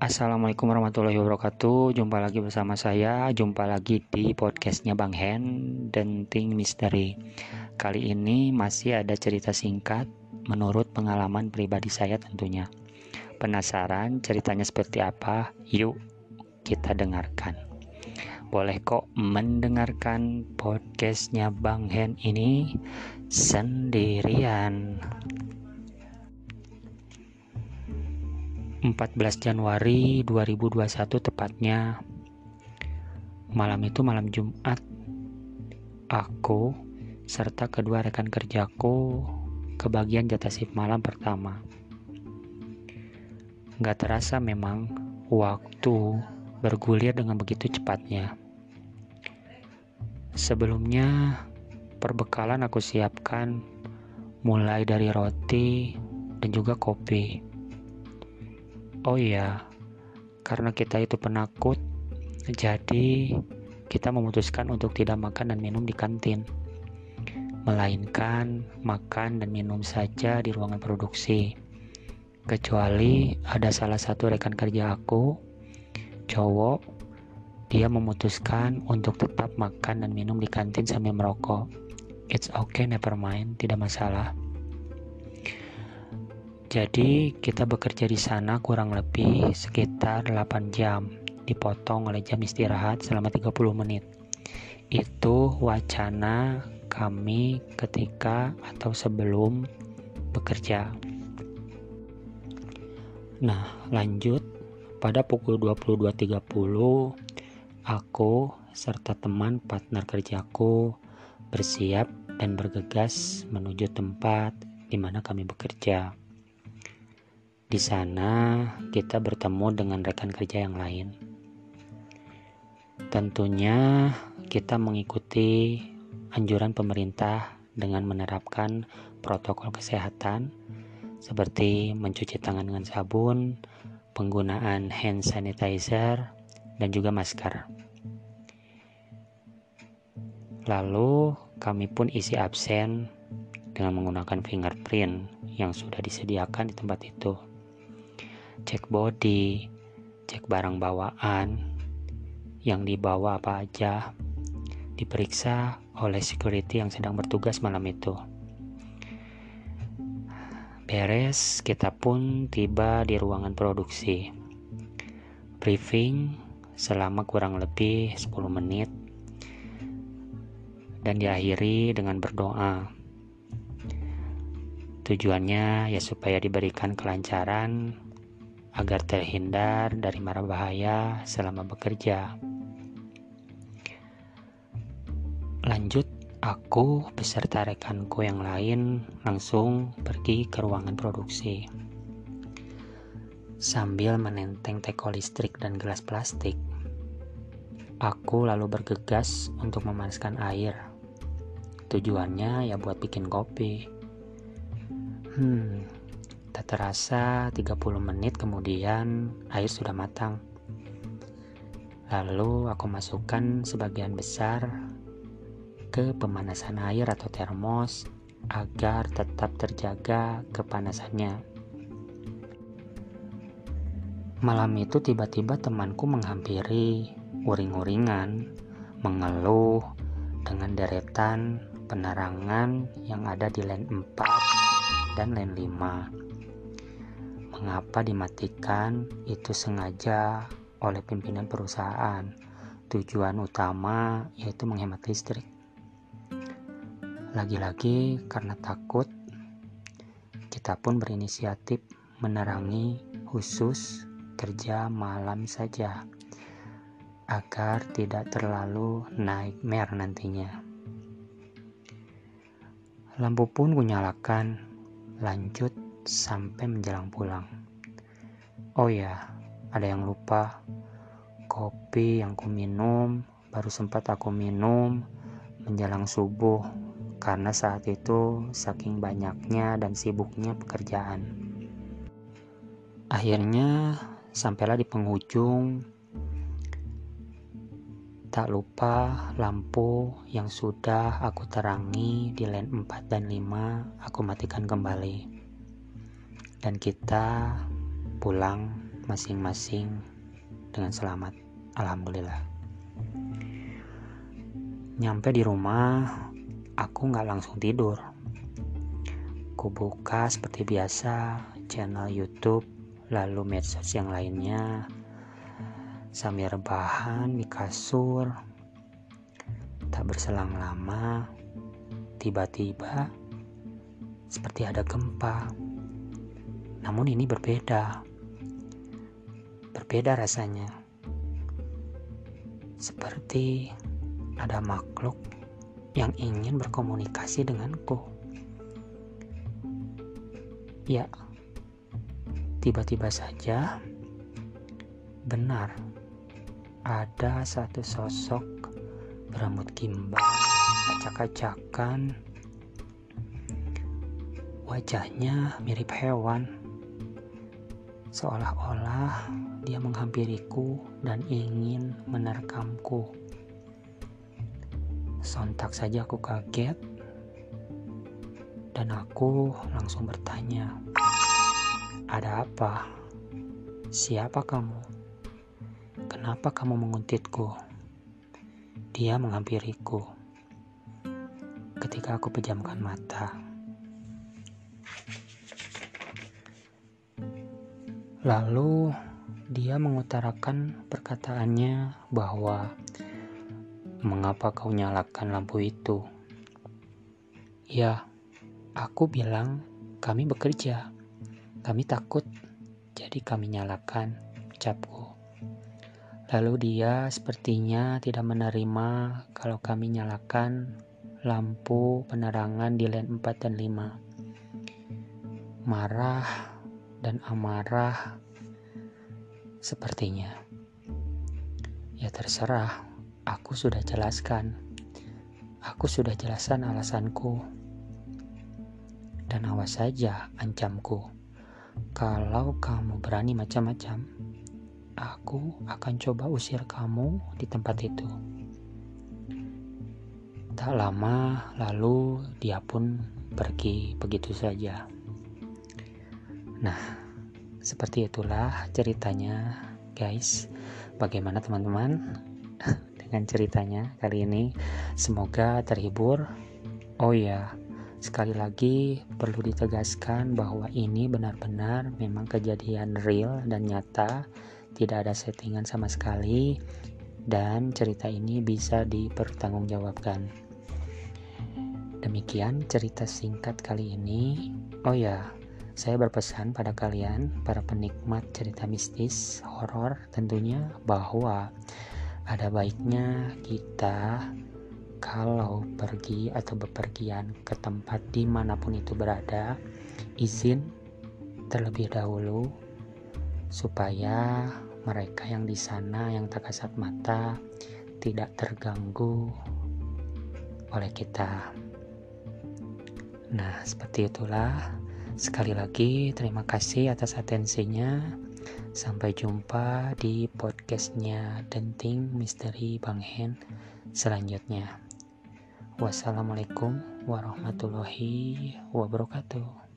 Assalamualaikum warahmatullahi wabarakatuh. Jumpa lagi bersama saya. Jumpa lagi di podcastnya Bang Hen Denting Misteri. Kali ini masih ada cerita singkat Menurut pengalaman pribadi saya tentunya. Penasaran ceritanya seperti apa? Yuk kita dengarkan. Boleh kok mendengarkan podcastnya Bang Hen ini Sendirian 14 Januari 2021 tepatnya. Malam itu malam Jumat aku serta kedua rekan kerjaku kebagian jatah shift malam pertama. Gak terasa memang waktu bergulir dengan begitu cepatnya. Sebelumnya perbekalan aku siapkan mulai dari roti dan juga kopi Oh iya, karena kita itu penakut, jadi kita memutuskan untuk tidak makan dan minum di kantin, melainkan makan dan minum saja di ruangan produksi. Kecuali ada salah satu rekan kerja aku, cowok, dia memutuskan untuk tetap makan dan minum di kantin sambil merokok. It's okay, never mind, tidak masalah. Jadi kita bekerja di sana kurang lebih sekitar 8 jam, dipotong oleh jam istirahat selama 30 menit. Itu wacana kami ketika atau sebelum bekerja. Nah, lanjut pada pukul 22.30 aku serta teman partner kerjaku bersiap dan bergegas menuju tempat di mana kami bekerja. Di sana kita bertemu dengan rekan kerja yang lain. Tentunya kita mengikuti anjuran pemerintah dengan menerapkan protokol kesehatan seperti mencuci tangan dengan sabun, penggunaan hand sanitizer, dan juga masker. Lalu kami pun isi absen dengan menggunakan fingerprint yang sudah disediakan di tempat itu cek body, cek barang bawaan, yang dibawa apa aja, diperiksa oleh security yang sedang bertugas malam itu. Beres, kita pun tiba di ruangan produksi. Briefing selama kurang lebih 10 menit dan diakhiri dengan berdoa. Tujuannya ya supaya diberikan kelancaran agar terhindar dari mara bahaya selama bekerja. Lanjut, aku beserta rekanku yang lain langsung pergi ke ruangan produksi. Sambil menenteng teko listrik dan gelas plastik, aku lalu bergegas untuk memanaskan air. Tujuannya ya buat bikin kopi. Hmm, Tak terasa 30 menit kemudian air sudah matang. Lalu aku masukkan sebagian besar ke pemanasan air atau termos agar tetap terjaga kepanasannya. Malam itu tiba-tiba temanku menghampiri, uring-uringan, mengeluh dengan deretan penerangan yang ada di line 4 dan line 5 mengapa dimatikan itu sengaja oleh pimpinan perusahaan. Tujuan utama yaitu menghemat listrik. Lagi-lagi karena takut, kita pun berinisiatif menerangi khusus kerja malam saja agar tidak terlalu mer nantinya. Lampu pun kunyalakan, lanjut sampai menjelang pulang. Oh ya, ada yang lupa. Kopi yang ku minum baru sempat aku minum menjelang subuh karena saat itu saking banyaknya dan sibuknya pekerjaan. Akhirnya sampailah di penghujung Tak lupa lampu yang sudah aku terangi di line 4 dan 5 aku matikan kembali dan kita pulang masing-masing dengan selamat. Alhamdulillah. Nyampe di rumah, aku nggak langsung tidur. Ku buka seperti biasa channel YouTube, lalu medsos yang lainnya, sambil rebahan di kasur. Tak berselang lama, tiba-tiba seperti ada gempa. Namun ini berbeda. Berbeda rasanya. Seperti ada makhluk yang ingin berkomunikasi denganku. Ya, tiba-tiba saja benar ada satu sosok berambut gimbal, acak-acakan, wajahnya mirip hewan, seolah-olah dia menghampiriku dan ingin menerkamku. Sontak saja aku kaget dan aku langsung bertanya, "Ada apa? Siapa kamu? Kenapa kamu menguntitku?" Dia menghampiriku. Ketika aku pejamkan mata, Lalu dia mengutarakan perkataannya bahwa mengapa kau nyalakan lampu itu? Ya, aku bilang kami bekerja. Kami takut, jadi kami nyalakan, ucapku. Lalu dia sepertinya tidak menerima kalau kami nyalakan lampu penerangan di lane 4 dan 5. Marah dan amarah sepertinya. Ya terserah, aku sudah jelaskan. Aku sudah jelaskan alasanku. Dan awas saja ancamku. Kalau kamu berani macam-macam, aku akan coba usir kamu di tempat itu. Tak lama lalu dia pun pergi begitu saja. Nah, seperti itulah ceritanya, guys. Bagaimana teman-teman dengan ceritanya kali ini? Semoga terhibur. Oh ya, sekali lagi perlu ditegaskan bahwa ini benar-benar memang kejadian real dan nyata, tidak ada settingan sama sekali dan cerita ini bisa dipertanggungjawabkan. Demikian cerita singkat kali ini. Oh ya, saya berpesan pada kalian, para penikmat cerita mistis, horor tentunya, bahwa ada baiknya kita kalau pergi atau bepergian ke tempat di mana pun itu berada, izin terlebih dahulu supaya mereka yang di sana yang tak kasat mata tidak terganggu oleh kita. Nah, seperti itulah Sekali lagi terima kasih atas atensinya. Sampai jumpa di podcastnya Denting Misteri Bang Hen selanjutnya. Wassalamualaikum warahmatullahi wabarakatuh.